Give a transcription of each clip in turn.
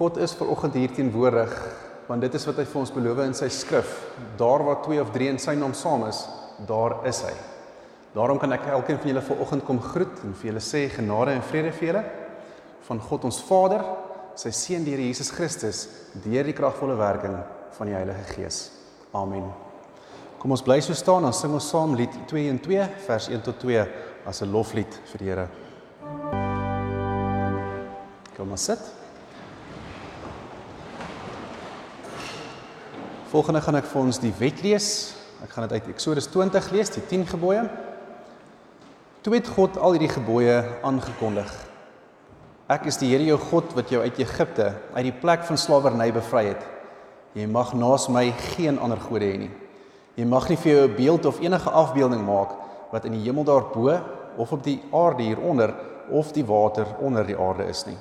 God is ver oggend hier teenwoordig want dit is wat hy vir ons beloof in sy skrif. Daar waar 2 of 3 in sy naam saam is, daar is hy. Daarom kan ek elkeen van julle ver oggend kom groet en vir julle sê genade en vrede vir julle van God ons Vader, sy seun die Here Jesus Christus, deur die kragvolle werking van die Heilige Gees. Amen. Kom ons bly so staan en sing ons saam lied 212 vers 1 tot 2 as 'n loflied vir die Here. Kom ons sit. Volgende gaan ek vir ons die wet lees. Ek gaan dit uit Eksodus 20 lees, die 10 gebooie. Toe het God al hierdie gebooie aangekondig. Ek is die Here jou God wat jou uit Egipte, uit die plek van slawerny bevry het. Jy mag naas my geen ander gode hê nie. Jy mag nie vir jou 'n beeld of enige afbeelding maak wat in die hemel daarbo of op die aarde hieronder of die water onder die aarde is nie.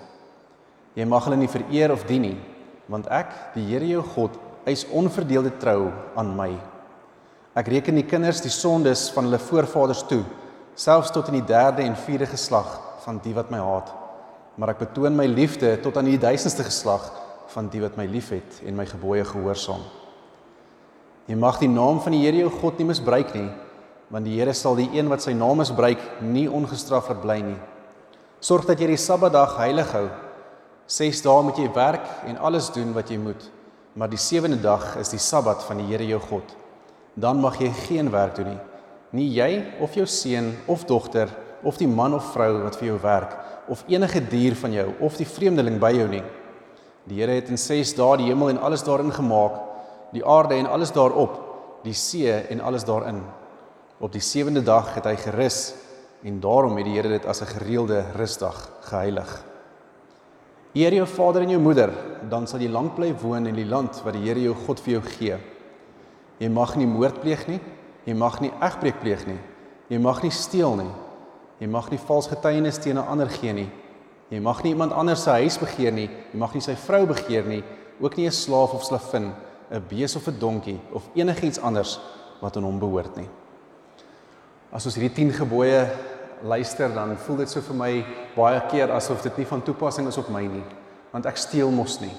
Jy mag hulle nie vereer of dien nie, want ek, die Here jou God, Hy's onverdeelde trou aan my. Ek reken die kinders die sondes van hulle voorvaders toe, selfs tot in die derde en vierde geslag van die wat my haat. Maar ek betoon my liefde tot aan die duisendste geslag van die wat my liefhet en my gebooie gehoorsaam. Jy mag die naam van die Here jou God nie misbruik nie, want die Here sal die een wat sy naam misbruik nie ongestraf laat bly nie. Sorg dat jy die Sabbatdag heilig hou. 6 dae moet jy werk en alles doen wat jy moet maar die sewende dag is die Sabbat van die Here jou God. Dan mag jy geen werk doen nie. Nie jy of jou seun of dogter of die man of vrou wat vir jou werk of enige dier van jou of die vreemdeling by jou nie. Die Here het in 6 dae die hemel en alles daarin gemaak, die aarde en alles daarop, die see en alles daarin. Op die sewende dag het hy gerus en daarom het die Here dit as 'n gereelde rusdag geheilig. Eer jou vader en jou moeder, dan sal jy lank bly woon in die land wat die Here jou God vir jou gee. Jy mag nie moord pleeg nie, jy mag nie egbreek pleeg nie, jy mag nie steel nie. Jy mag nie vals getuienis teen 'n ander gee nie. Jy mag nie iemand anders se huis begeer nie, jy mag nie sy vrou begeer nie, ook nie 'n slaaf of slavin, 'n bees of 'n donkie of enigiets anders wat aan hom behoort nie. As ons hierdie 10 gebooie luister dan voel dit so vir my baie keer asof dit nie van toepassing is op my nie. Want ek steel mos nie.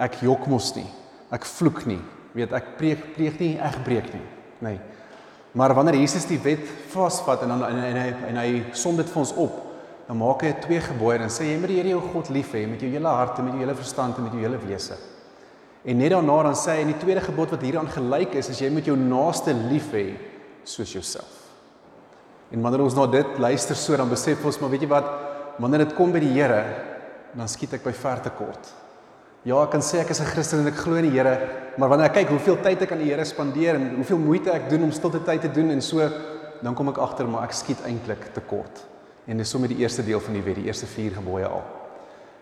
Ek jok mos nie. Ek vloek nie. Weet ek preek pleeg nie ek breek nie. Nê nee. maar wanneer Jesus die wet vasvat en dan en, en hy en hy som dit vir ons op dan maak hy twee gebooie en sê jy moet die Here jou God lief hê met jou hele hart en met jou hele verstand en met jou hele wese. En net daarna dan sê hy in die tweede gebod wat hieraan gelyk is is jy moet jou naaste lief hê soos jouself En wanneer ons na dit luister so dan besef ons maar weet jy wat wanneer dit kom by die Here dan skiet ek by ver te kort. Ja, ek kan sê ek is 'n Christen en ek glo in die Here, maar wanneer ek kyk hoeveel tyd ek aan die Here spandeer en hoeveel moeite ek doen om stilte tyd te doen en so dan kom ek agter maar ek skiet eintlik te kort. En dis sommer die eerste deel van die wet, die eerste 4 gebooie al.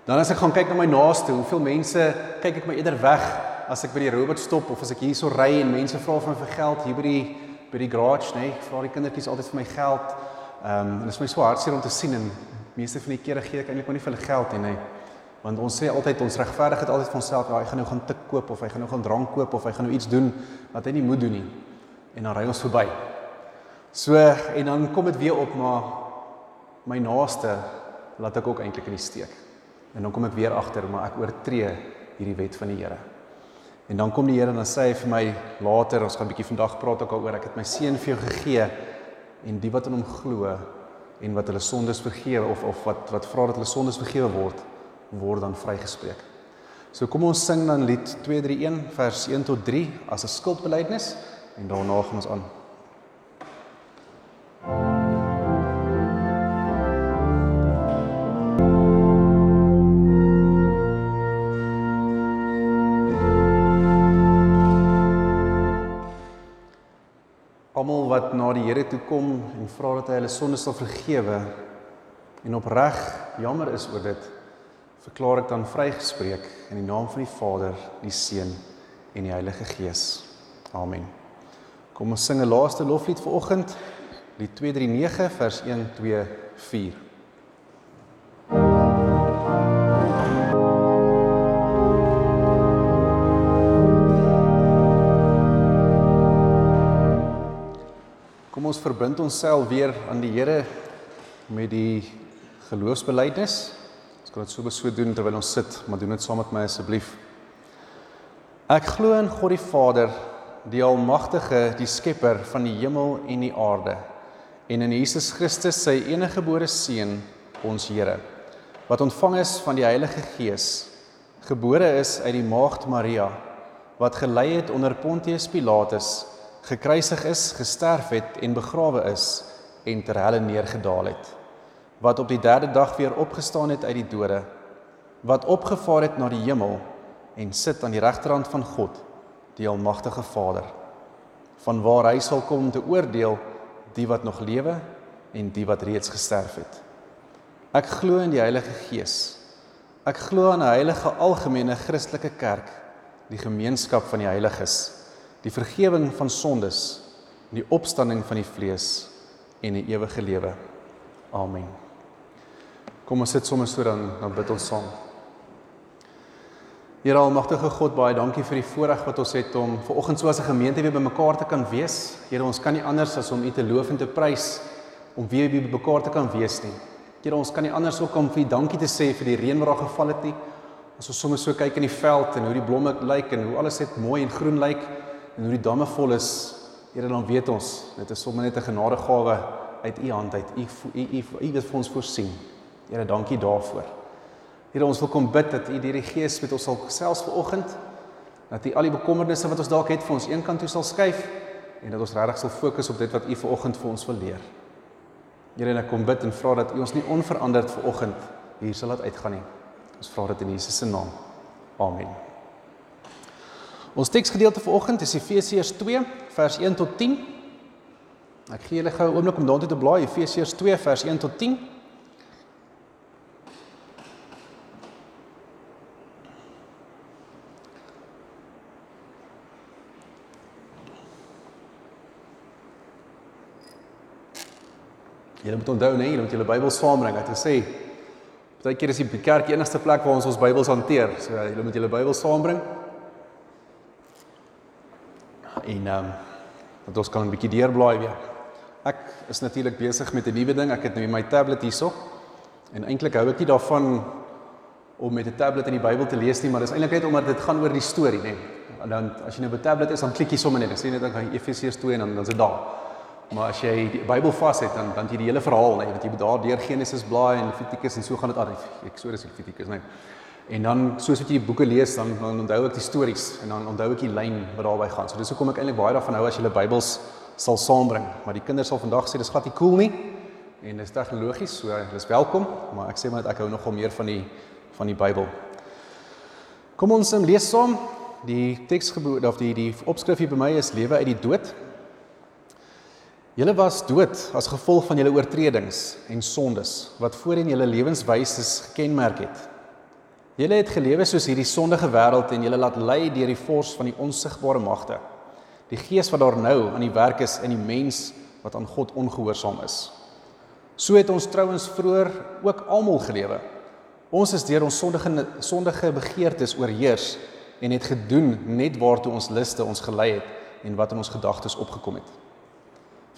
Dan as ek gaan kyk na my naaste, hoeveel mense kyk ek my eerder weg as ek by die robot stop of as ek hierso ry en mense vra van vir geld hier by die by die garage, nê, nee, vra die kindertjies altyd vir my geld. Ehm um, en dit is my so hartseer om te sien en meeste van die kere gee ek eintlik maar nie vir hulle geld nie, nê. Want ons sê altyd ons regverdig dit altyd vir onsself, ja, hy gaan nou gaan tik koop of hy gaan nou gaan drank koop of hy gaan nou iets doen wat hy nie moet doen nie. En dan ry ons verby. So en dan kom dit weer op maar my naaste laat ek ook eintlik in die steek. En dan kom ek weer agter maar ek oortree hierdie wet van die Here. En dan kom die Here en dan sê hy vir my later, ons gaan 'n bietjie vandag praat ook daaroor, ek het my seun vir jou gegee en die wat in hom glo en wat hulle sondes vergewe of of wat wat vra dat hulle sondes vergewe word, word dan vrygespreek. So kom ons sing dan lied 231 vers 1 tot 3 as 'n skuldbeleidnis en daarna gaan ons aan. almal wat na die Here toe kom en vra dat hy hulle sondes sal vergewe en opreg jammer is oor dit verklaar ek dan vrygespreek in die naam van die Vader, die Seun en die Heilige Gees. Amen. Kom ons sing 'n laaste loflied vir oggend, lied 239 vers 1 2 4. Ons verbind onsself weer aan die Here met die geloofsbelijdenis. Ons kan dit so beso doen terwyl ons sit, maar doen dit saam met my asseblief. Ek glo in God die Vader, die almagtige, die skepper van die hemel en die aarde, en in Jesus Christus, sy enige gebore seun, ons Here, wat ontvang is van die Heilige Gees, gebore is uit die maagd Maria, wat gelei het onder Pontius Pilatus, gekruisig is, gesterf het en begrawe is en ter helle neergedaal het, wat op die 3de dag weer opgestaan het uit die dode, wat opgevaar het na die hemel en sit aan die regterhand van God, die almagtige Vader, van waar hy sal kom te oordeel die wat nog lewe en die wat reeds gesterf het. Ek glo in die Heilige Gees. Ek glo aan 'n heilige algemene Christelike kerk, die gemeenskap van die heiliges, die vergifnis van sondes, die opstanding van die vlees en die ewige lewe. Amen. Kom ons sit sommer so dan dan bid ons saam. Here Almagtige God, baie dankie vir die voorreg wat ons het om ver oggend so as 'n gemeente weer bymekaar te kan wees. Here, ons kan nie anders as om U te loof en te prys om weer by bymekaar te kan wees nie. Here, ons kan nie anders ook om vir U dankie te sê vir die reën wat daar geval het nie. As ons sommer so kyk in die veld en hoe die blomme lyk en hoe alles net mooi en groen lyk en hoe die damme vol is, Here, dan weet ons, dit is sommer net 'n genadegawe uit U hand uit. U U U U het vir ons voorsien. Here, dankie daarvoor. Here ons wil kom bid dat U deur die Gees met ons sal gesels vanoggend dat U al die bekommernisse wat ons dalk het vir ons eenkant toe sal skuif en dat ons regtig sal fokus op dit wat U vanoggend vir ons wil leer. Here en ek kom bid en vra dat U ons nie onveranderd vanoggend hier sal laat uitgaan nie. Ons vra dit in Jesus se naam. Amen. Ons teksgedeelte vanoggend is Efesiërs 2 vers 1 tot 10. Ek gee julle gou 'n oomblik om daartoe te blaai Efesiërs 2 vers 1 tot 10. Julle moet onthou nee, julle moet julle Bybel saambring. Ek het gesê baie keer is die kerk die enigste plek waar ons ons Bybels hanteer. So julle moet julle Bybel saambring. En ehm um, dat ons kan 'n bietjie deurblaai weer. Ek is natuurlik besig met 'n nuwe ding. Ek het nou my tablet hierso. En eintlik hou ek nie daarvan om met 'n tablet in die Bybel te lees nie, maar dis eintlik net omdat dit gaan oor die storie, nê. En dan as jy nou op 'n tablet is, dan klik jy sommer net. Dan sien jy net dan Efesiërs 2 en dan dan is dit daar. Maar as jy die Bybel vas het dan dan jy die hele verhaal, nee, want jy moet daar deur Genesis blaai en Levitikus en so gaan dit aan. Eksodus en Levitikus, nee. En dan soos wat jy boeke lees, dan dan onthou ek die stories en dan onthou ek die lyn wat daarby gaan. So dis hoekom ek eintlik baie daarvan hou as jy die Bybels sal saambring. Maar die kinders sal vandag sê dis glad nie cool nie. En dis tegnologies, so dis welkom, maar ek sê maar ek hou nogal meer van die van die Bybel. Kom ons lees saam. Die teksgebood of die die opskrif hier by my is lewe uit die dood. Julle was dood as gevolg van julle oortredings en sondes wat voorheen julle lewenswyse gekenmerk het. Julle het gelewe soos hierdie sondige wêreld en julle laat lei deur die vors van die onsigbare magte. Die gees wat daar nou aan die werk is in die mens wat aan God ongehoorsaam is. So het ons trouens vroeër ook almal gelewe. Ons is deur ons sondige sondige begeertes oorheers en het gedoen net waartoe ons liste ons gelei het en wat in ons gedagtes opgekom het.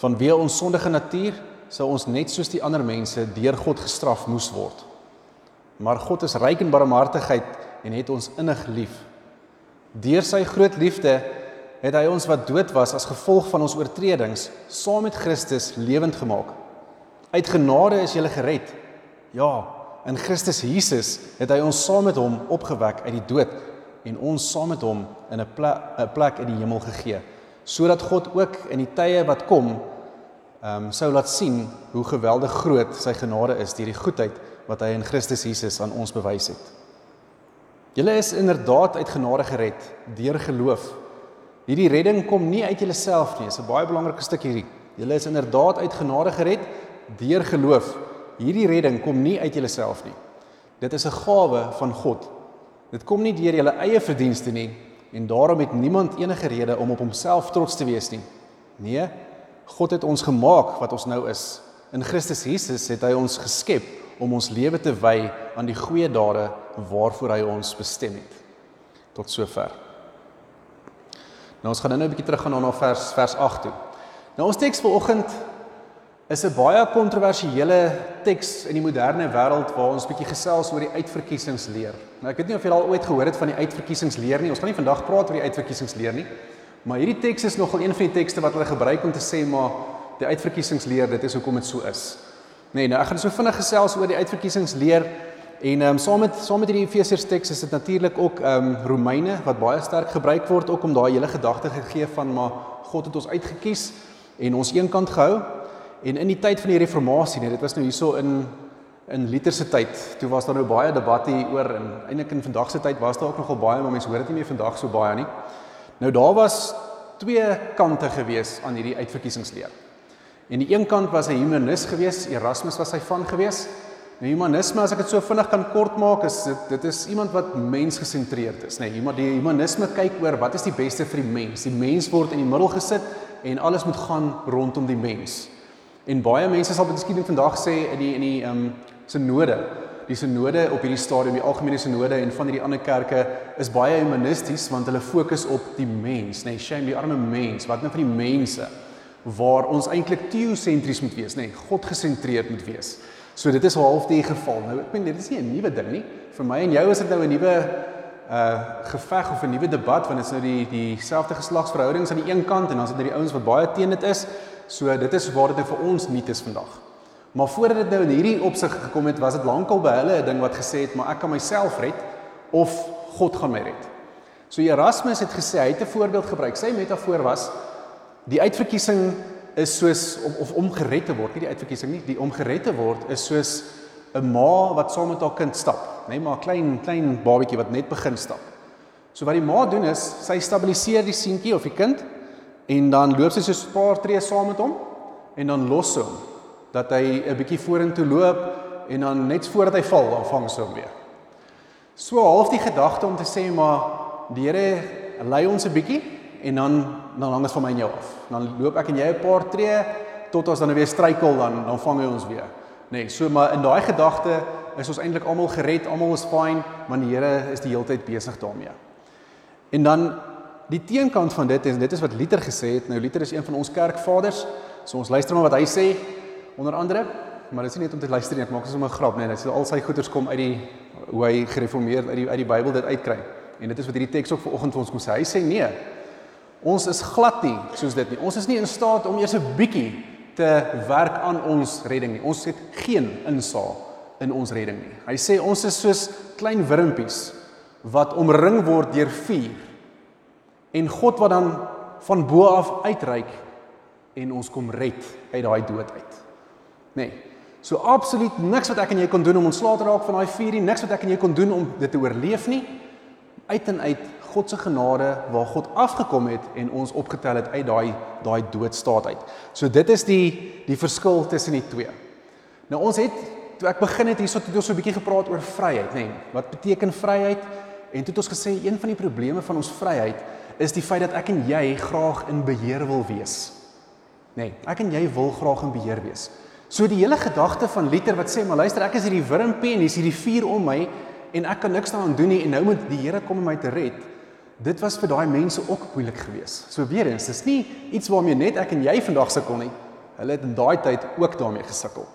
Vanweë ons sondige natuur sou ons net soos die ander mense deur God gestraf moes word. Maar God is ryk in barmhartigheid en het ons innig lief. Deur sy groot liefde het hy ons wat dood was as gevolg van ons oortredings saam met Christus lewend gemaak. Uit genade is jy gered. Ja, in Christus Jesus het hy ons saam met hom opgewek uit die dood en ons saam met hom in 'n plek, 'n plek in die hemel gegee sodat God ook in die tye wat kom ehm um, sou laat sien hoe geweldig groot sy genade is deur die goedheid wat hy in Christus Jesus aan ons bewys het. Julle is inderdaad uit genade gered deur geloof. Hierdie redding kom nie uit julleself nie, dis 'n baie belangrike stuk hierdie. Julle is inderdaad uit genade gered deur geloof. Hierdie redding kom nie uit julleself nie. Dit is 'n gawe van God. Dit kom nie deur julle eie verdienste nie, en daarom het niemand enige rede om op homself trots te wees nie. Nee, God het ons gemaak wat ons nou is. In Christus Jesus het hy ons geskep om ons lewe te wy aan die goeie dade waarvoor hy ons bestem het. Tot sover. Nou ons gaan nou 'n bietjie teruggaan na vers vers 8 toe. Nou ons teks vanoggend is 'n baie kontroversiële teks in die moderne wêreld waar ons bietjie gesels oor die uitverkiesingsleer. Nou ek weet nie of julle al ooit gehoor het van die uitverkiesingsleer nie. Ons gaan nie vandag praat oor die uitverkiesingsleer nie. Maar hierdie teks is nogal een van die tekste wat hulle gebruik om te sê maar die uitverkiesingsleer, dit is hoekom dit so is. Nee, nou ek gaan so vinnig gesels oor die uitverkiesingsleer en ehm um, saam met saam met hierdie Efesiërs teks is dit natuurlik ook ehm um, Romeine wat baie sterk gebruik word ook om daai hele gedagte gegee van maar God het ons uitgekies en ons eenkant gehou. En in die tyd van die reformatie, nee, dit was nou hierso in in Luther se tyd, toe was daar nou baie debatte hieroor en eintlik in vandag se tyd was daar ook nogal baie, maar mense hoor dit nie meer vandag so baie nie. Nou daar was twee kante gewees aan hierdie uitverkiesingsleer. En die een kant was 'n humanis gewees, Erasmus was hy van gewees. Nou humanisme as ek dit so vinnig kan kort maak, is dit dit is iemand wat mensgesentreerd is, nê. Nee, iemand die humanisme kyk oor wat is die beste vir die mens? Die mens word in die middel gesit en alles moet gaan rondom die mens. En baie mense sal miskien vandag sê in die in die ehm um, sinode, die sinode op hierdie stadium, die algemene sinode en van hierdie ander kerke is baie humanisties want hulle fokus op die mens, nê, nee, shame die arme mens, wat nou van die mense waar ons eintlik teosentries moet wees, nê, nee, God gesentreerd moet wees. So dit is half die geval. Nou ek meen dit is nie 'n nuwe ding nie. Vir my en jou is dit nou 'n nuwe uh geveg of 'n nuwe debat want dit is nou die dieselfde geslagsverhoudings aan die een kant en dan is dit nou die ouens wat baie teen dit is. So dit is waar dit nou vir ons nuut is vandag. Maar voordat dit nou in hierdie opsig gekom het, was dit lankal by hulle 'n ding wat gesê het, maar ek kan myself red of God gaan my red. So Erasmus het gesê hy het 'n voorbeeld gebruik. Sy metafoor was die uitverkiesing is soos om of om gered te word, nie die uitverkiesing nie, die om gered te word is soos 'n ma wat saam met haar kind stap, net maar 'n klein klein babatjie wat net begin stap. So wat die ma doen is, sy stabiliseer die seentjie of die kind en dan loop sy so 'n paar tree saam met hom en dan los sy hom dat hy 'n bietjie vorentoe loop en dan net voordat hy val, dan vang sy hom weer. So half die gedagte om te sê maar die Here lei ons 'n bietjie en dan dan hang dit van my en jou af. Dan loop ek en jy 'n paar tree tot ons dan weer struikel dan dan vang hy ons weer. Nee, so maar in daai gedagte is ons eintlik almal gered, almal is fine, maar die Here is die hele tyd besig daarmee. En dan die teenkant van dit is dit is wat Luther gesê het. Nou Luther is een van ons kerkvaders. So ons luister maar wat hy sê onder andere, maar dit is nie net om te luister nie, ek maak sommer 'n grap, nee, dit sê al sy goeders kom uit die hoe hy gereformeerd uit die uit die Bybel dit uitkry. En dit is wat hierdie teks ook vanoggend vir ons kom sê. Hy sê nee. Ons is glad nie soos dit nie. Ons is nie in staat om eers 'n bietjie te werk aan ons redding nie. Ons het geen insaag in ons redding nie. Hy sê ons is soos klein wurmpies wat omring word deur vuur en God wat dan van bo af uitreik en ons kom red uit daai dood uit. Nê. Nee. So absoluut niks wat ek en jy kon doen om ontslae te raak van daai vuur nie, niks wat ek en jy kon doen om dit te oorleef nie. Uit en uit God se genade waar God afgekom het en ons opgetel het uit daai daai doodstaat uit. So dit is die die verskil tussen die twee. Nou ons het toe ek begin het hierso het ons so 'n bietjie gepraat oor vryheid, nê. Nee. Wat beteken vryheid? En toe het ons gesê een van die probleme van ons vryheid is die feit dat ek en jy graag in beheer wil wees. Nee, ek en jy wil graag in beheer wees. So die hele gedagte van Luther wat sê, maar luister, ek is hierdie wurmpie en hier's hierdie vuur om my en ek kan niks daaraan doen nie en nou moet die Here kom om my te red. Dit was vir daai mense ook moeilik geweest. So weer eens, dis nie iets waarmee net ek en jy vandag sukkel nie. Hulle het in daai tyd ook daarmee gesukkel.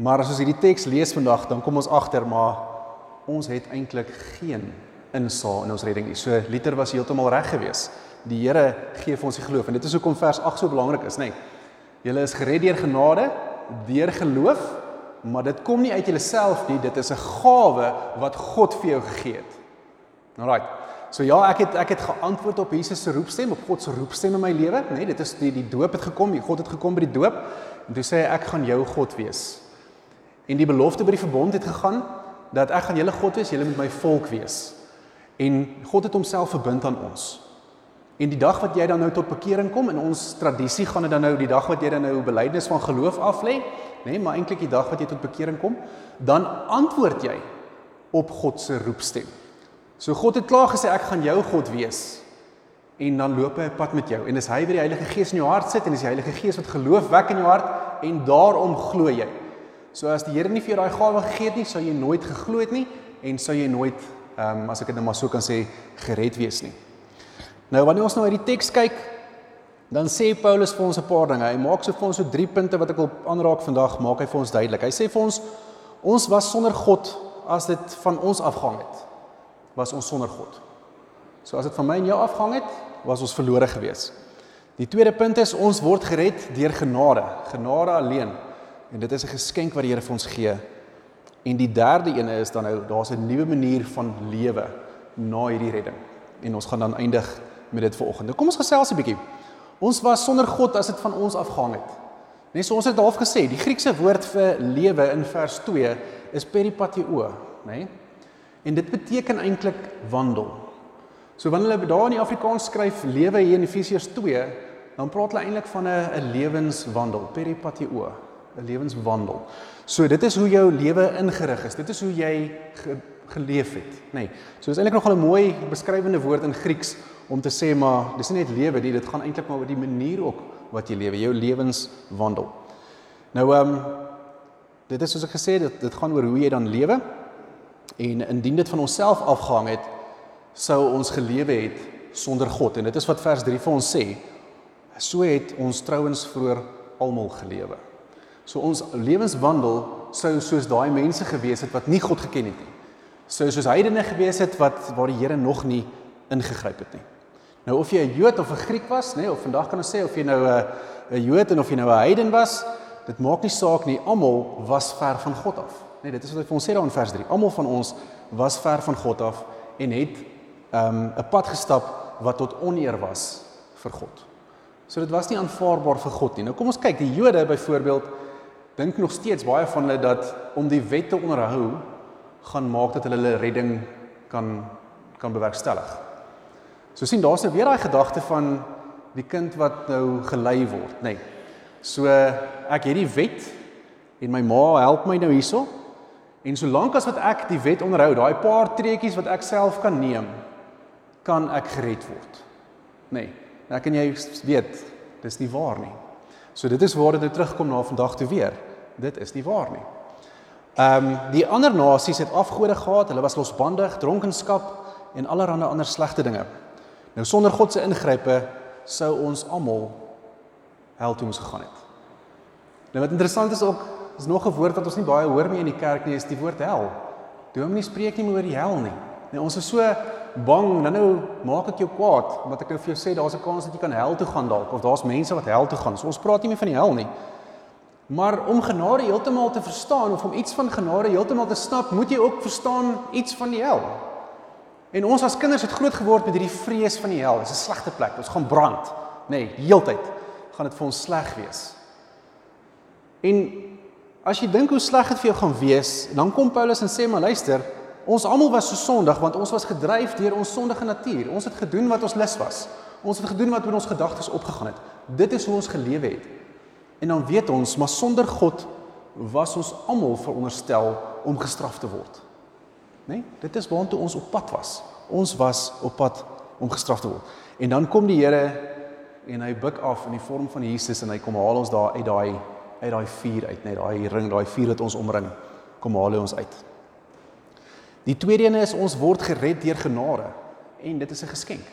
Maar as ons hierdie teks lees vandag, dan kom ons agter maar ons het eintlik geen insaag in ons redding nie. So Luther was heeltemal reg geweest. Die Here gee vir ons die geloof en dit is hoekom vers 8 so belangrik is, nê. Nee, julle is gered deur genade, deur geloof, maar dit kom nie uit julleself nie, dit is 'n gawe wat God vir jou gegee het. Alraai. So ja, ek het ek het geantwoord op Jesus se roepstem, op God se roepstem in my lewe, nê. Nee, dit is die die doop het gekom, die God het gekom by die doop en toe sê hy ek gaan jou God wees. En die belofte by die verbond het gegaan dat ek gaan julle God wees, julle moet my volk wees. En God het homself verbind aan ons. En die dag wat jy dan nou tot bekering kom in ons tradisie gaan dit dan nou die dag wat jy dan nou belydenis van geloof af lê, nee, maar eintlik die dag wat jy tot bekering kom, dan antwoord jy op God se roepstem. So God het klaar gesê ek gaan jou God wees. En dan loop hy 'n pad met jou en dis hy wat die Heilige Gees in jou hart sit en dis die Heilige Gees wat geloof wek in jou hart en daarom glo jy. So as die Here nie vir jou daai gawe gegee het nie, sou jy nooit geglo het nie en sou jy nooit ehm um, as ek dit nou maar so kan sê gered wees nie. Nou wanneer ons nou uit die teks kyk, Dan sê Paulus vir ons 'n paar dinge. Hy maak so vir ons so drie punte wat ek wil aanraak vandag, maak hy vir ons duidelik. Hy sê vir ons ons was sonder God as dit van ons afhang het. Was ons sonder God. So as dit van my en jou afhang het, was ons verlore gewees. Die tweede punt is ons word gered deur genade, genade alleen. En dit is 'n geskenk wat die Here vir ons gee. En die derde een is dan nou daar's 'n nuwe manier van lewe na hierdie redding. En ons gaan dan eindig met dit vanoggend. Kom ons gesels 'n bietjie. Ons was sonder God as dit van ons afgehang het. Net so ons het half gesê, die Griekse woord vir lewe in vers 2 is peripateo, nê? Nee? En dit beteken eintlik wandel. So wanneer hulle daar in die Afrikaans skryf lewe hier in Efesiërs 2, dan praat hulle eintlik van 'n 'n lewenswandel, peripateo, 'n lewenswandel. So dit is hoe jou lewe ingerig is. Dit is hoe jy ge, geleef het, nê? Nee. So is eintlik nogal 'n mooi beskrywende woord in Grieks om te sê maar dis nie net lewe nie, dit gaan eintlik maar oor die manier ook wat jy lewe, jou lewenswandel. Nou ehm um, dit is soos ek gesê het, dit, dit gaan oor hoe jy dan lewe. En indien dit van onsself afgehang het, sou ons gelewe het sonder God. En dit is wat vers 3 vir ons sê. So het ons trouens vroeër almal gelewe. So ons lewenswandel sou soos daai mense gewees het wat nie God geken het nie. Sou soos heidene gewees het wat waar die Here nog nie ingegryp het nie. Nou of jy 'n Jood of 'n Griek was, nê, nee, of vandag kan ons sê of jy nou 'n 'n Jood en of jy nou 'n heiden was, dit maak nie saak nie, almal was ver van God af. Nee, dit is wat hy vir ons sê daar in vers 3. Almal van ons was ver van God af en het ehm, 'n um, pad gestap wat tot oneer was vir God. So dit was nie aanvaarbaar vir God nie. Nou kom ons kyk, die Jode byvoorbeeld dink nog steeds baie van hulle dat om die wet te onderhou gaan maak dat hulle hulle redding kan kan bewerkstellig. So sien daar's nou weer daai gedagte van die kind wat nou gelei word, nê. Nee. So ek het die wet en my ma help my nou hierso. En solank as wat ek die wet onderhou, daai paar treetjies wat ek self kan neem, kan ek gered word. Nê. Nee. Ek en jy weet, dis nie waar nie. So dit is waar dit nou terugkom na vandag toe weer. Dit is nie waar nie. Ehm um, die ander nasies het afgode gehad, hulle was losbandig, dronkenskap en allerlei ander slegte dinge. Nou sonder God se ingrype sou ons almal hel toe moes gegaan het. Nou wat interessant is ook, is nog 'n woord wat ons nie baie hoor nie in die kerk nie, is die woord hel. Dominee spreek nie meer oor die hel nie. Nee, ons is so bang, dan nou maak ek jou kwaad omdat ek nou vir jou sê daar's 'n kans dat jy kan hel toe gaan dalk of daar's mense wat hel toe gaan. So ons praat nie meer van die hel nie. Maar om genade heeltemal te verstaan of om iets van genade heeltemal te snap, moet jy ook verstaan iets van die hel. En ons as kinders het groot geword met hierdie vrees van die hel. Dit is 'n slegte plek. Ons gaan brand, nê, nee, heeltyd gaan dit vir ons sleg wees. En as jy dink hoe sleg dit vir jou gaan wees, dan kom Paulus en sê maar luister, ons almal was so sondig want ons was gedryf deur ons sondige natuur. Ons het gedoen wat ons lus was. Ons het gedoen wat in ons gedagtes opgegaan het. Dit is hoe ons gelewe het. En dan weet ons, maar sonder God was ons almal veronderstel om gestraf te word nê? Nee? Dit is waartoe ons op pad was. Ons was op pad om gestraf te word. En dan kom die Here en hy buig af in die vorm van Jesus en hy kom haal ons daar uit daai uit daai vuur uit, net daai ring, daai vuur wat ons omring. Kom haal hy ons uit. Die tweede een is ons word gered deur genade en dit is 'n geskenk.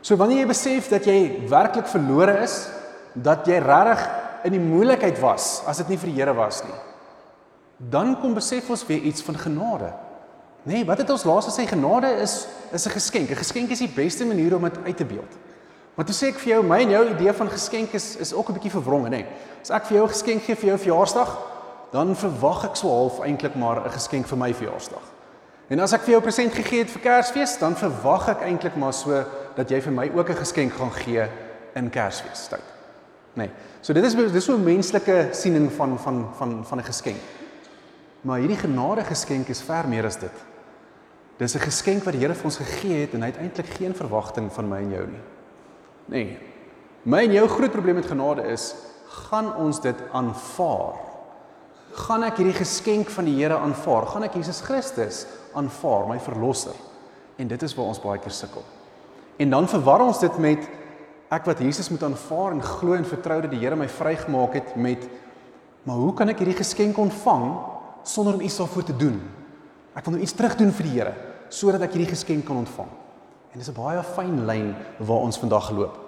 So wanneer jy besef dat jy werklik verlore is, dat jy regtig in die moeilikheid was as dit nie vir die Here was nie, dan kom besef ons weer iets van genade. Nee, wat het ons laas gesê genade is is 'n geskenk. 'n Geskenk is die beste manier om dit uit te beeld. Maar toe sê ek vir jou, my en jou idee van geskenk is is ook 'n bietjie verwronge, nê. Nee. As ek vir jou 'n geskenk gee vir jou verjaarsdag, dan verwag ek so half eintlik maar 'n geskenk vir my verjaarsdag. En as ek vir jou 'n present gegee het vir Kersfees, dan verwag ek eintlik maar so dat jy vir my ook 'n geskenk gaan gee in Kersfeestyd. Nee. So dit is dis so 'n menslike siening van van van van 'n geskenk. Maar hierdie genade geskenk is ver meer as dit. Dis 'n geskenk wat die Here vir ons gegee het en hy het eintlik geen verwagting van my en jou nie. Nee. My en jou groot probleem met genade is, gaan ons dit aanvaar? Gaan ek hierdie geskenk van die Here aanvaar? Gaan ek Jesus Christus aanvaar, my verlosser? En dit is waar ons baie keer sukkel. En dan verwar ons dit met ek wat Jesus moet aanvaar en glo en vertrou dat die Here my vrygemaak het met maar hoe kan ek hierdie geskenk ontvang sonder om iets daarvoor te doen? Ek wil nou iets terug doen vir die Here sodat ek hierdie geskenk kan ontvang. En dis 'n baie fyn lyn waar ons vandag loop.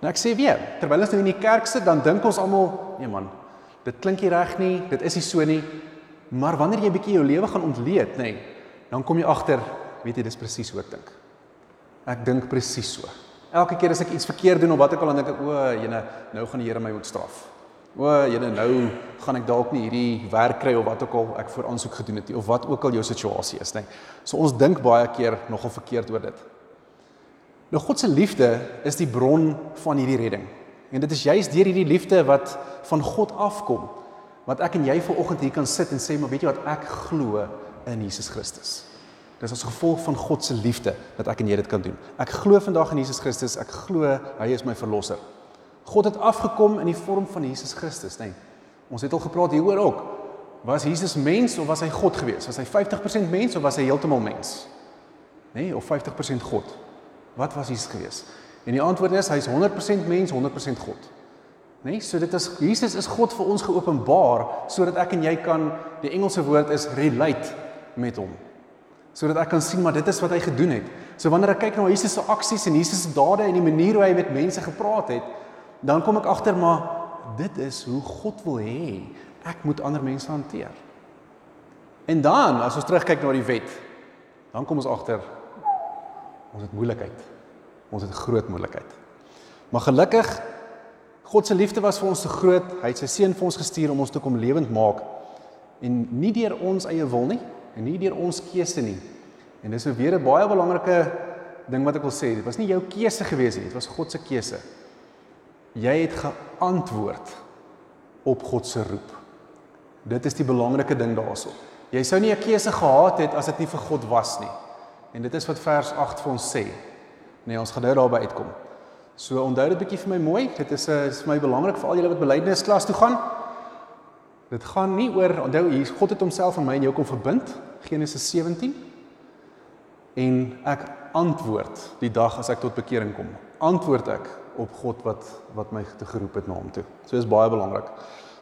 Nou ek sê weer, terwyl ons nou in die kerk sit, dan dink ons almal, nee man, dit klink nie reg nie, dit is nie so nie. Maar wanneer jy bietjie jou lewe gaan ontleed, nê, nee, dan kom jy agter, weet jy, dis presies hoe ek dink. Ek dink presies so. Elke keer as ek iets verkeerd doen of wat ek al dan dink ek, o, jene, nou gaan die Here my moet straf. O, jene, nou gaan ek dalk nie hierdie werk kry of wat ook al ek voor aansoek gedoen het nie of wat ook al jou situasie is, nê. Nee. So ons dink baie keer nogal verkeerd oor dit. Nou God se liefde is die bron van hierdie redding. En dit is juis deur hierdie liefde wat van God afkom wat ek en jy vanoggend hier kan sit en sê maar weet jy wat ek glo in Jesus Christus. Dis as gevolg van God se liefde dat ek en jy dit kan doen. Ek glo vandag in Jesus Christus. Ek glo hy is my verlosser. God het afgekom in die vorm van Jesus Christus, nê. Nee, ons het al gepraat hieroor ook. Was Jesus mens of was hy God gewees? Was hy 50% mens of was hy heeltemal mens? Nê, nee, of 50% God? Wat was Jesus gewees? En die antwoord is hy's 100% mens, 100% God. Né? Nee, so dit is Jesus is God vir ons geopenbaar sodat ek en jy kan die Engelse woord is relate met hom. Sodat ek kan sien maar dit is wat hy gedoen het. So wanneer ek kyk na Jesus se aksies en Jesus se dade en die manier hoe hy met mense gepraat het, dan kom ek agter maar dit is hoe God wil hê ek moet ander mense hanteer. En dan as ons terugkyk na die wet, dan kom ons agter Ons het moeilikheid. Ons het groot moeilikheid. Maar gelukkig God se liefde was vir ons te groot. Hy het sy seun vir ons gestuur om ons te kom lewend maak en nie deur ons eie wil nie en nie deur ons keuse nie. En dis weer 'n baie belangrike ding wat ek wil sê. Dit was nie jou keuse gewees nie, dit was God se keuse. Jy het geantwoord op God se roep. Dit is die belangrike ding daaroor. Jy sou nie 'n keuse gehad het as dit nie vir God was nie. En dit is wat vers 8 vir ons sê. Nee, ons gaan nou daarby uitkom. So onthou dit bietjie vir my mooi. Dit is 'n is vir my belangrik vir al julle wat belydenis klas toe gaan. Dit gaan nie oor onthou hier God het homself aan my en jou kom verbind. Genesis 17. En ek antwoord die dag as ek tot bekering kom. Antwoord ek op God wat wat my te geroep het na hom toe. So is baie belangrik.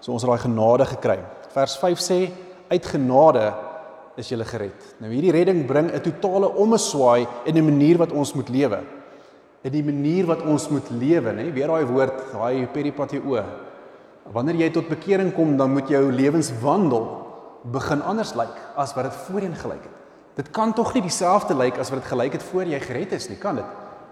So ons het daai genade gekry. Vers 5 sê uit genade is jy gered. Nou hierdie redding bring 'n totale ommeswaai in 'n manier wat ons moet lewe. In die manier wat ons moet lewe, nê? Weer daai woord, daai peripateo. Wanneer jy tot bekering kom, dan moet jou lewenswandel begin anders lyk as wat dit voorheen gelyk het. Dit kan tog nie dieselfde lyk as wat dit gelyk het voor jy gered is nie, kan dit?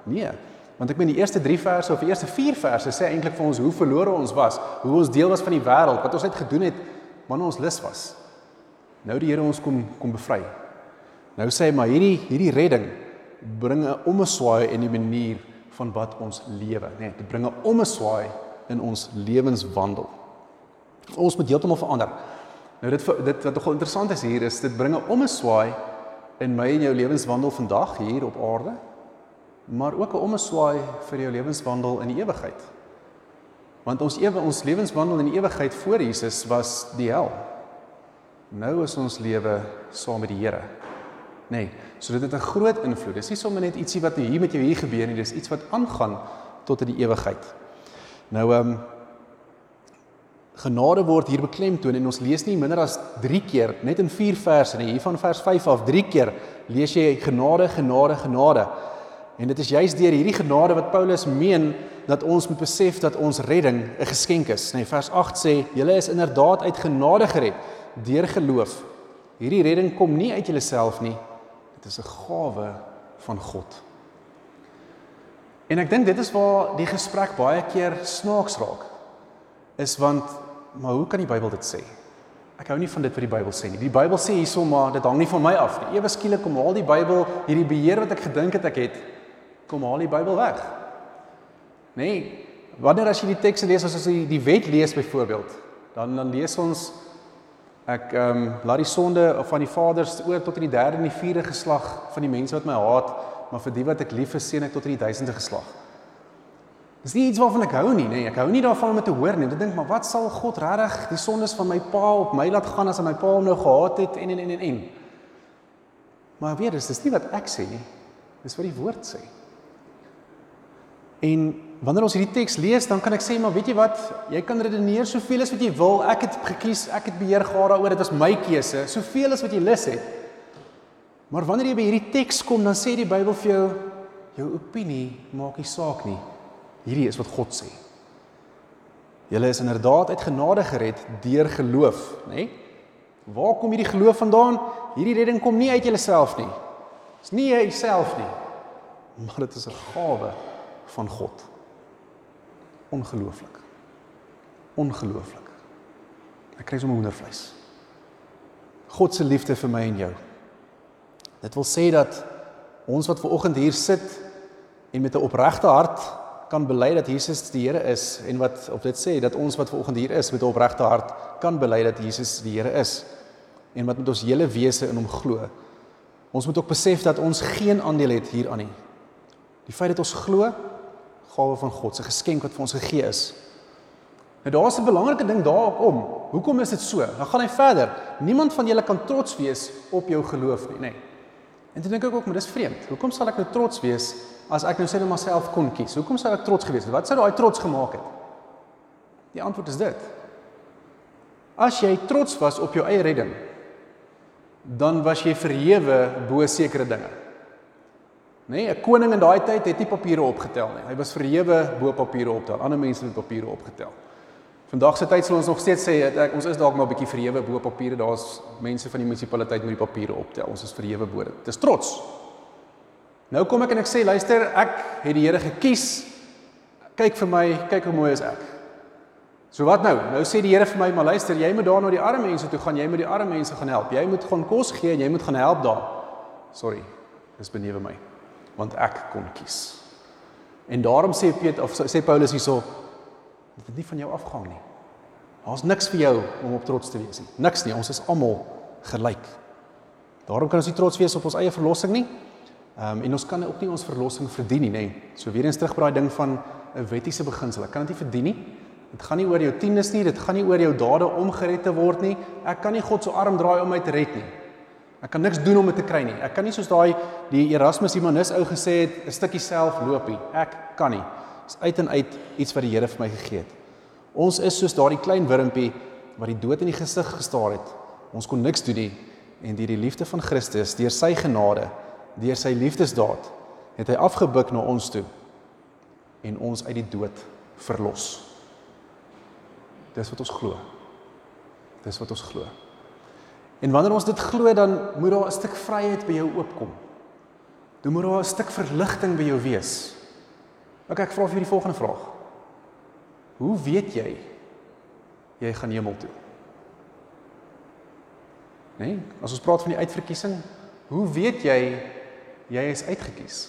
Nee. Want ek meen die eerste 3 verse of die eerste 4 verse sê eintlik vir ons hoe verlore ons was, hoe ons deel was van die wêreld, wat ons net gedoen het wanneer ons lus was. Nou die Here ons kom kom bevry. Nou sê hy maar hierdie hierdie redding bring 'n omeswaai in die manier van wat ons lewe, né? Nee, dit bring 'n omeswaai in ons lewenswandel. Ons moet heeltemal verander. Nou dit dit wat nogal interessant is hier is dit bring 'n omeswaai in my en jou lewenswandel vandag hier op aarde, maar ook 'n omeswaai vir jou lewenswandel in die ewigheid. Want ons ewe ons lewenswandel in die ewigheid voor Jesus was die hel. Nou is ons lewe saam met die Here. Nê. Nee, so dit het 'n groot invloed. Dis nie sommer net ietsie wat hier met jou hier gebeur nie, dis iets wat aangaan tot in die ewigheid. Nou ehm um, genade word hier beklemtoon en ons lees nie minder as 3 keer net in 4 verse nie. Hier van vers 5 af 3 keer lees jy genade, genade, genade. En dit is juis deur hierdie genade wat Paulus meen dat ons moet besef dat ons redding 'n geskenk is. Nê, nee, vers 8 sê: "Julle is inderdaad uit genade gered." Deur geloof. Hierdie redding kom nie uit jouself nie. Dit is 'n gawe van God. En ek dink dit is waar die gesprek baie keer snaaks raak. Is want maar hoe kan die Bybel dit sê? Ek hou nie van dit wat die Bybel sê nie. Die Bybel sê hierso maar dit hang nie van my af nie. Ewe skielik kom al die Bybel hierdie beheer wat ek gedink het ek het, kom haal die Bybel weg. Nee, wanneer as jy die teks lees as ons die, die wet lees byvoorbeeld, dan dan lees ons Ek ehm um, laat die sonde van die vaders oor tot in die derde en die vierde geslag van die mense wat my haat, maar vir die wat ek lief is, seën ek tot in die duisende geslag. Dis nie iets waarvan ek hou nie, nê. Nee. Ek hou nie daarvan om dit te hoor nie. Ek dink maar wat sal God regtig die sondes van my pa op my laat gaan as hy my pa hom nou gehaat het en en en en en. Maar weer, dis nie wat ek sê nie. Dis wat die woord sê. En wanneer ons hierdie teks lees, dan kan ek sê maar weet jy wat, jy kan redeneer soveel as wat jy wil. Ek het gekies, ek het beheer gehad daaroor. Dit was my keuse. Soveel as wat jy lus het. Maar wanneer jy by hierdie teks kom, dan sê die Bybel vir jou jou opinie maak nie saak nie. Hierdie is wat God sê. Julle is inderdaad uit genade gered deur geloof, nê? Nee? Waar kom hierdie geloof vandaan? Hierdie redding kom nie uit jouself nie. Dit is nie jy self nie. Maar dit is 'n gawe van God. Ongelooflik. Ongelooflik. Ek kry sommer hoendervleis. God se liefde vir my en jou. Dit wil sê dat ons wat ver oggend hier sit en met 'n opregte hart kan bely dat Jesus die Here is en wat op dit sê dat ons wat ver oggend hier is met 'n opregte hart kan bely dat Jesus die Here is en wat met ons hele wese in hom glo. Ons moet ook besef dat ons geen aandeel het hieraan nie. Die feit dat ons glo, gawe van God, se geskenk wat vir ons gegee is. Nou daar's 'n belangrike ding daarop. Hoekom is dit so? Dan gaan hy verder. Niemand van julle kan trots wees op jou geloof nie, nê. Nee. En toe dink ek ook, maar dis vreemd. Hoekom sal ek nou trots wees as ek nou sê net myself kon kies? Hoekom sou ek trots gewees het? Wat sou daai trots gemaak het? Die antwoord is dit. As jy trots was op jou eie redding, dan was jy verhewe bo sekere dinge. Nee, 'n koning in daai tyd het nie papiere opgetel nie. Hy was verhewe bo papiere optel. Ander mense het papiere opgetel. Vandag se tyd sal ons nog steeds sê ek, ons is dalk maar 'n bietjie verhewe bo papiere. Daar's mense van die munisipaliteit met die papiere optel. Ons is verhewe bo dit. Dis trots. Nou kom ek en ek sê luister, ek het die Here gekies. Kyk vir my, kyk hoe mooi is ek. So wat nou? Nou sê die Here vir my, maar luister, jy moet daar na die arme mense toe gaan, jy moet die arme mense gaan help. Jy moet gaan kos gee en jy moet gaan help daar. Sorry. Dis benewe my. Want ek kon kies. En daarom sê Piet of sê Paulus hierso, dit het nie van jou afgehang nie. Daar's niks vir jou om op trots te wees nie. Niks nie. Ons is almal gelyk. Daarom kan ons nie trots wees op ons eie verlossing nie. Ehm um, en ons kan ook nie ons verlossing verdien nie, nê. So weer eens terug by daai ding van 'n wettiese beginsel. Ek kan dit nie verdien nie. Dit gaan nie oor jou tiendes nie, dit gaan nie oor jou dade om gered te word nie. Ek kan nie God se arm draai om my te red nie. Ek kan niks doen om dit te kry nie. Ek kan nie soos daai die Erasmus Imanus ou gesê het, 'n stukkie self loop nie. Ek kan nie. Dis uit en uit iets wat die Here vir my gegee het. Ons is soos daardie klein wurmpie wat die dood in die gesig gestaar het. Ons kon niks doen nie en deur die liefde van Christus, deur sy genade, deur sy liefdesdaad, het hy afgebuk na ons toe en ons uit die dood verlos. Dis wat ons glo. Dis wat ons glo. En wanneer ons dit glo, dan moet daar 'n stuk vryheid by jou oopkom. Dan moet daar 'n stuk verligting by jou wees. Ok, ek vra vir die volgende vraag. Hoe weet jy jy gaan hemel toe? Nee, as ons praat van die uitverkiesing, hoe weet jy jy is uitgekies?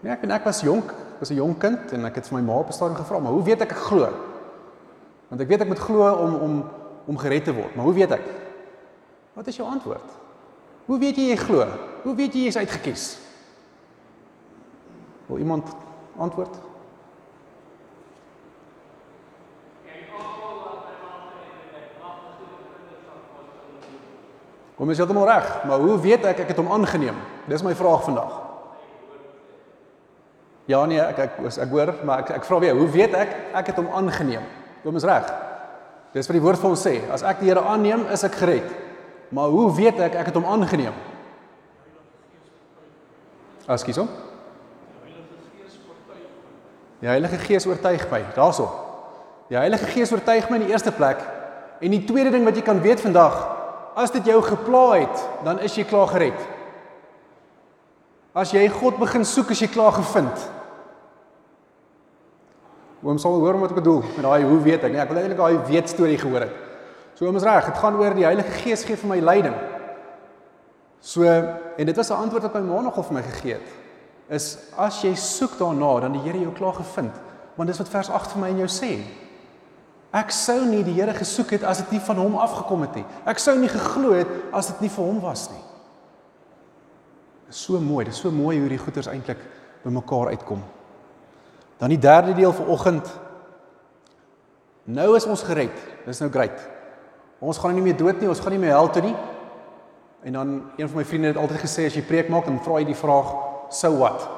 Nee, ek en ek was jonk, was 'n jong kind en ek het vir my ma op 'n stadium gevra, maar hoe weet ek ek glo? Want ek weet ek moet glo om om om gered te word. Maar hoe weet ek? Wat is jou antwoord? Hoe weet jy jy glo? Hoe weet jy jy is uitget kies? Wil iemand antwoord? Kom is heeltemal reg, maar hoe weet ek ek het hom aangeneem? Dis my vraag vandag. Ja nee, ek ek ek, ek hoor, maar ek ek vra weer, hoe weet ek ek het hom aangeneem? Kom ons reg. Dis wat die woord vir ons sê. As ek die Here aanneem, is ek gered. Maar hoe weet ek ek het hom aangeneem? Askies hom. Die Heilige Gees oortuig my. Daarso. Die Heilige Gees oortuig my in die eerste plek. En die tweede ding wat jy kan weet vandag, as dit jou gepla het, dan is jy klaar gered. As jy God begin soek, is jy klaar gevind. Oom sal hoor wat ek bedoel met daai hoe weet ek? Nee, ek wil eintlik daai weet storie gehoor het. So oom is reg, dit gaan oor die Heilige Gees gee vir my leiding. So en dit was 'n antwoord wat my ma nogal vir my gegee het. Is as jy soek daarna, dan die Here jou klaar gevind. Want dis wat vers 8 vir my en jou sê. Ek sou nie die Here gesoek het as dit nie van hom afgekom het nie. Ek sou nie geglo het as dit nie vir hom was nie. Dit is so mooi, dit is so mooi hoe die goeters eintlik bymekaar uitkom. Dan die derde deel vanoggend. Nou is ons gered. Dis nou great. Ons gaan nie meer dood nie, ons gaan nie meer hel toe nie. En dan een van my vriende het altyd gesê as jy preek maak, dan vra jy die vraag, "So what?"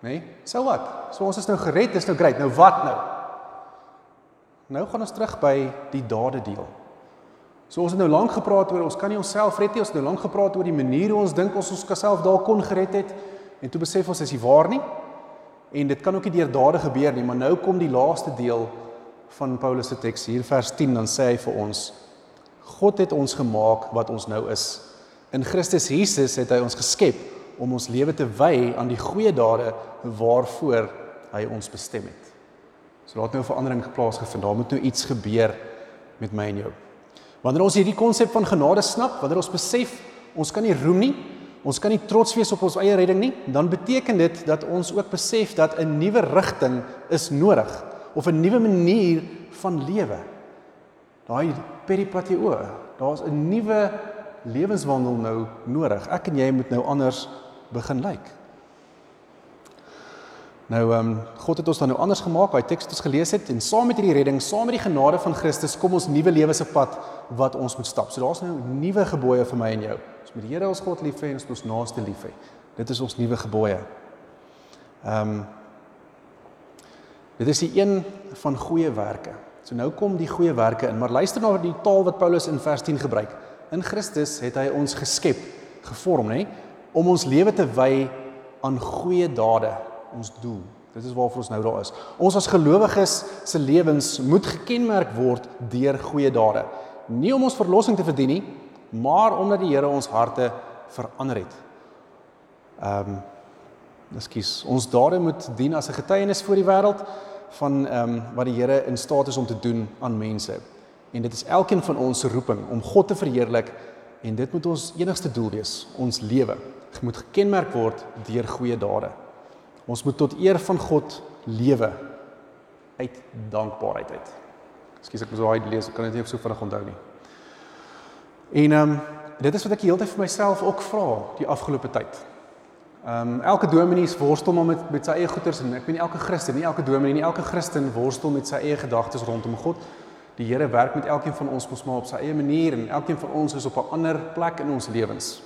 Né? Nee? So what? So ons is nou gered, dis nou great. Nou wat nou? Nou gaan ons terug by die dade deel. So ons het nou lank gepraat oor ons kan nie onsself red nie. Ons het nou lank gepraat oor die manier hoe ons dink ons ons self daar kon gered het en toe besef ons is nie waar nie. En dit kan ook nie deur dade gebeur nie, maar nou kom die laaste deel van Paulus se teks hier vers 10 dan sê hy vir ons God het ons gemaak wat ons nou is. In Christus Jesus het hy ons geskep om ons lewe te wy aan die goeie dade waarvoor hy ons bestem het. So laat nou 'n verandering geplaas gevind. Daar moet nou iets gebeur met my en jou. Wanneer ons hierdie konsep van genade snap, wanneer ons besef ons kan nie roem nie, ons kan nie trots wees op ons eie redding nie, dan beteken dit dat ons ook besef dat 'n nuwe rigting is nodig of 'n nuwe manier van lewe. Daai peripateo, daar's 'n nuwe lewenswandel nou nodig. Ek en jy moet nou anders begin lyk. Like. Nou ehm um, God het ons dan nou anders gemaak, daai teks wat ons gelees het en saam met hierdie redding, saam met die genade van Christus kom ons nuwe lewe se pad wat ons moet stap. So daar's nou nuwe gebooie vir my en jou. Ons moet die Here ons God lief hê en ons naaste lief hê. Dit is ons nuwe gebooie. Ehm um, Dit is die een van goeie werke. So nou kom die goeie werke in, maar luister na die taal wat Paulus in vers 10 gebruik. In Christus het hy ons geskep, gevorm, nê, om ons lewe te wy aan goeie dade ons doel. Dit is waarvoor ons nou daar is. Ons as gelowiges se lewens moet gekenmerk word deur goeie dade. Nie om ons verlossing te verdien nie, maar omdat die Here ons harte verander het. Ehm um, Ekskuus. Ons dade moet dien as 'n getuienis voor die wêreld van ehm um, wat die Here in staat is om te doen aan mense. En dit is elkeen van ons se roeping om God te verheerlik en dit moet ons enigste doel wees, ons lewe. Dit moet gekenmerk word deur goeie dade. Ons moet tot eer van God lewe uit dankbaarheid uit. Ekskuus ek moet daai lees, ek kan dit nie so vinnig onthou nie. En ehm um, dit is wat ek heeltyd vir myself ook vra die afgelope tyd. Ehm um, elke dominee worstel maar met met sy eie goeters en ek weet nie elke Christen nie, elke dominee nie, elke Christen worstel met sy eie gedagtes rondom God. Die Here werk met elkeen van ons mos maar op sy eie manier en elkeen van ons is op 'n ander plek in ons lewens.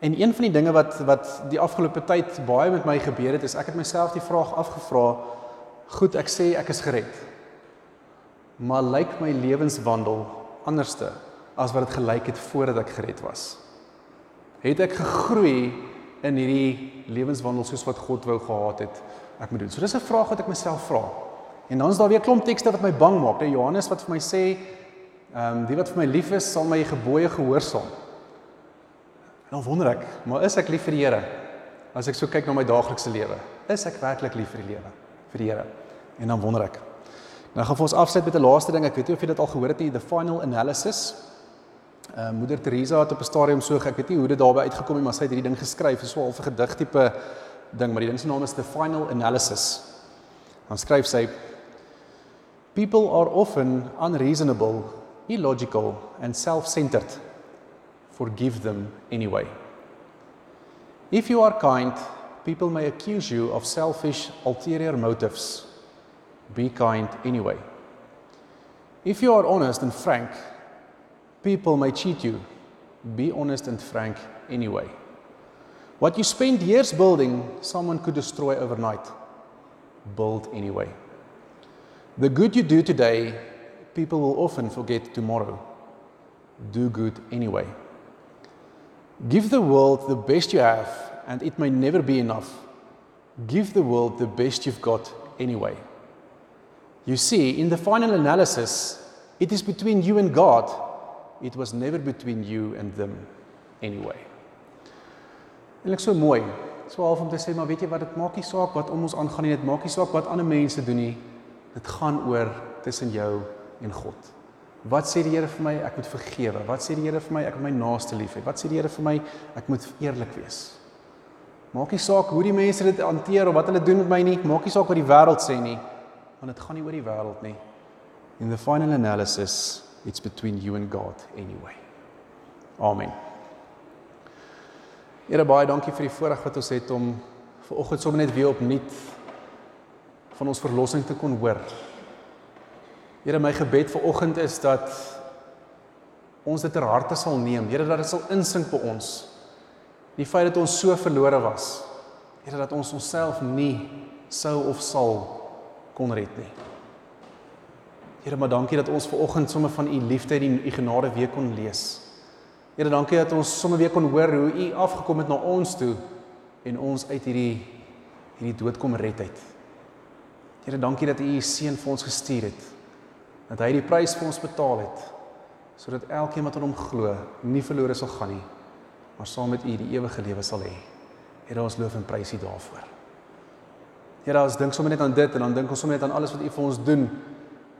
En een van die dinge wat wat die afgelope tyd baie met my gebeur het, is ek het myself die vraag afgevra, goed, ek sê ek is gered. Maar lyk my lewenswandel anderste as wat dit gelyk het voordat ek gered was? Het ek gegroei in hierdie lewenswandel soos wat God wou gehad het ek moet doen? So dis 'n vraag wat ek myself vra. En dan is daar weer klomp tekste wat my bang maak. Daar Johannes wat vir my sê, ehm um, die wat vir my lief is, sal my gebooie gehoorsaam. En dan wonder ek, maar is ek lief vir die Here? As ek so kyk na my daaglikse lewe, is ek werklik lief vir die lewe, vir die Here? En dan wonder ek. Nou gaan vir ons afsluit met 'n laaste ding. Ek weet nie of jy dit al gehoor het nie, the final analysis. Uh Moeder Teresa het op 'n stadium so, ek weet nie hoe dit daarby uitgekom het, maar sy het hierdie ding geskryf, so 'n half 'n gedig tipe ding, maar die ding se naam is the final analysis. Dan skryf sy People are often unreasonable, illogical and self-centered forgive them anyway. If you are kind, people may accuse you of selfish, ulterior motives. Be kind anyway. If you are honest and frank, people may cheat you. Be honest and frank anyway. What you spend years building, someone could destroy overnight. Build anyway. The good you do today, people will often forget tomorrow. Do good anyway. Give the world the best you have, and it may never be enough. Give the world the best you've got anyway. You see, in the final analysis, it is between you and God. It was never between you and them anyway. En ek so mooi. So half om te sê, maar weet jy wat dit maak nie saak wat om ons aangaan nie, dit maak nie saak wat ander mense doen nie. Dit gaan oor tussen jou en God. Wat sê die Here vir my? Ek moet vergewe. Wat sê die Here vir my? Ek moet my naaste lief hê. Wat sê die Here vir my? Ek moet eerlik wees. Maak nie saak hoe die mense dit hanteer of wat hulle doen met my nie. Maak nie saak wat die wêreld sê nie. Want dit gaan nie oor die wêreld nie. In the final analysis, it's between you and God anyway. Amen. Here baie dankie vir die voorreg wat ons het om ver oggend sommer net weer opnuut van ons verlossing te kon hoor. Here my gebed vir oggend is dat ons dit ter harte sal neem. Here dat dit sal insink by ons. Die feit dat ons so verlore was. Here dat ons onsself nie sou of sal kon red nie. Here maar dankie dat ons ver oggend sommer van u liefde en u genade weer kon lees. Here dankie dat ons sommer weer kon hoor hoe u afgekom het na ons toe en ons uit hierdie hierdie dood kom red het. Here, dankie dat U U seun vir ons gestuur het. Dat hy die prys vir ons betaal het sodat elkeen wat aan hom glo nie verlore sal gaan nie, maar saam met U die ewige lewe sal hê. Here, ons loof en prys U daarvoor. Here, ons dink sommer net aan dit en dan dink ons sommer net aan alles wat U vir ons doen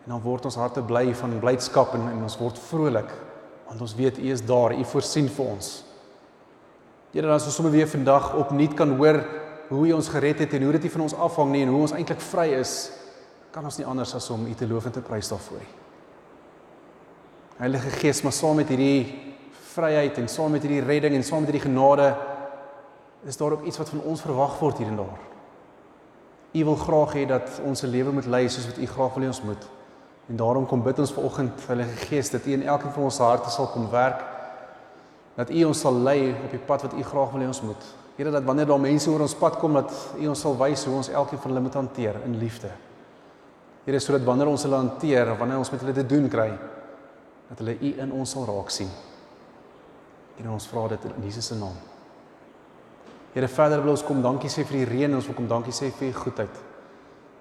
en dan word ons harte bly van blydskap en, en ons word vrolik want ons weet U is daar, U voorsien vir ons. Here, dan as ons sommer weer vandag opnuut kan hoor hoe U ons gered het en hoe dit van ons afhang nie en hoe ons eintlik vry is, kan ons nie anders as om U te loof en te prys daarvoor nie. Heilige Gees, maar saam met hierdie vryheid en saam met hierdie redding en saam met hierdie genade is daar ook iets wat van ons verwag word hier en daar. U wil graag hê dat ons se lewe moet lei soos wat U graag wil hê ons moet. En daarom kom bid ons vanoggend Heilige Gees dat U in elkeen van ons harte sal kom werk. Dat U ons sal lei op die pad wat U graag wil hê ons moet. Here dat wanneer daar mense oor ons pad kom dat U ons sal wys hoe ons elkeen van hulle moet hanteer in liefde. Here sodat wanneer ons hulle hanteer wanneer ons met hulle te doen kry, dat hulle U in ons sal raak sien. En ons vra dit in Jesus se naam. Here verder wil ons kom dankie sê vir die reën, ons wil kom dankie sê vir u goedheid.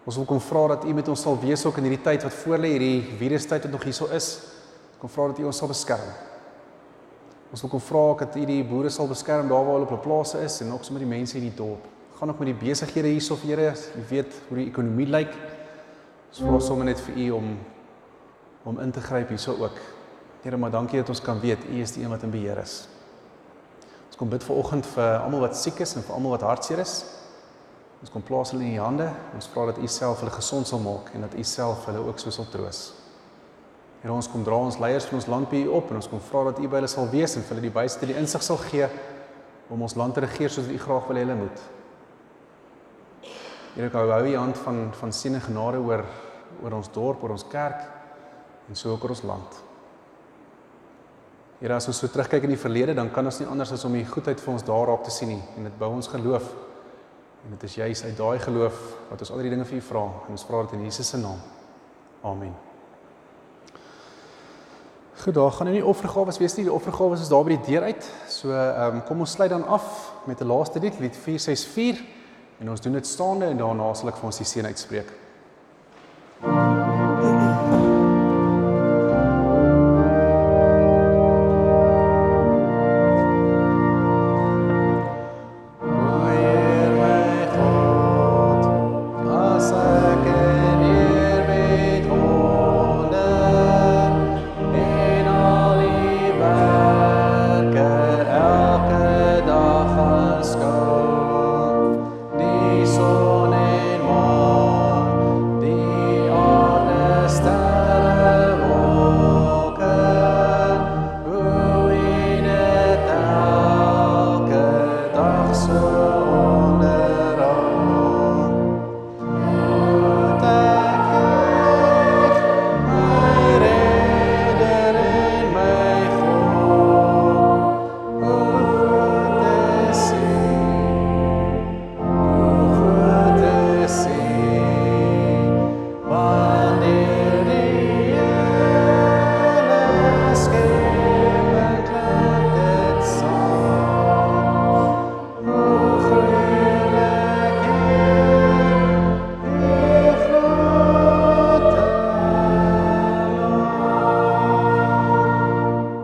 Ons wil kom vra dat u met ons sal wees ook in hierdie tyd wat voor lê, hierdie virustyd wat nog hierso is. Kom vra dat u ons sal beskerm. Ons wil kom vra dat u die boere sal beskerm daar waar hulle op hulle plase is en ook sommer die mense in die dorp. Gaan ook met die besighede hierso Here, jy weet hoe die ekonomie lyk. Ons vra sommer net vir u om om in te gryp hierso ook. Here, maar dankie dat ons kan weet U is die een wat in beheer is. Ons kom bid vir oggend vir almal wat siek is en vir almal wat hartseer is. Ons kom plaas hulle in U hande. Ons vra dat U self hulle gesond sal maak en dat U self hulle ook so sal troos. Here, ons kom dra ons leiers van ons land by U op en ons kom vra dat U by hulle sal wees en vir hulle die wysheid en die insig sal gee om ons land te regeer soos U graag wil hê hulle moet. Here, ek hou U hand van van seën en genade oor oor ons dorp, oor ons kerk en so ook oor ons land. Here as ons so terugkyk in die verlede, dan kan ons nie anders as om die goedheid vir ons daar raak te sien nie en dit bou ons geloof. En dit is juis uit daai geloof wat ons al die dinge vir U vra en ons vra dit in Jesus se naam. Amen. Goed, daar gaan nou nie offergawe wees nie. Die offergawe is daar by die deur uit. So, ehm um, kom ons sluit dan af met 'n laaste lied, lied 464 en ons doen dit staande en daarna sal ek vir ons die seën uitspreek.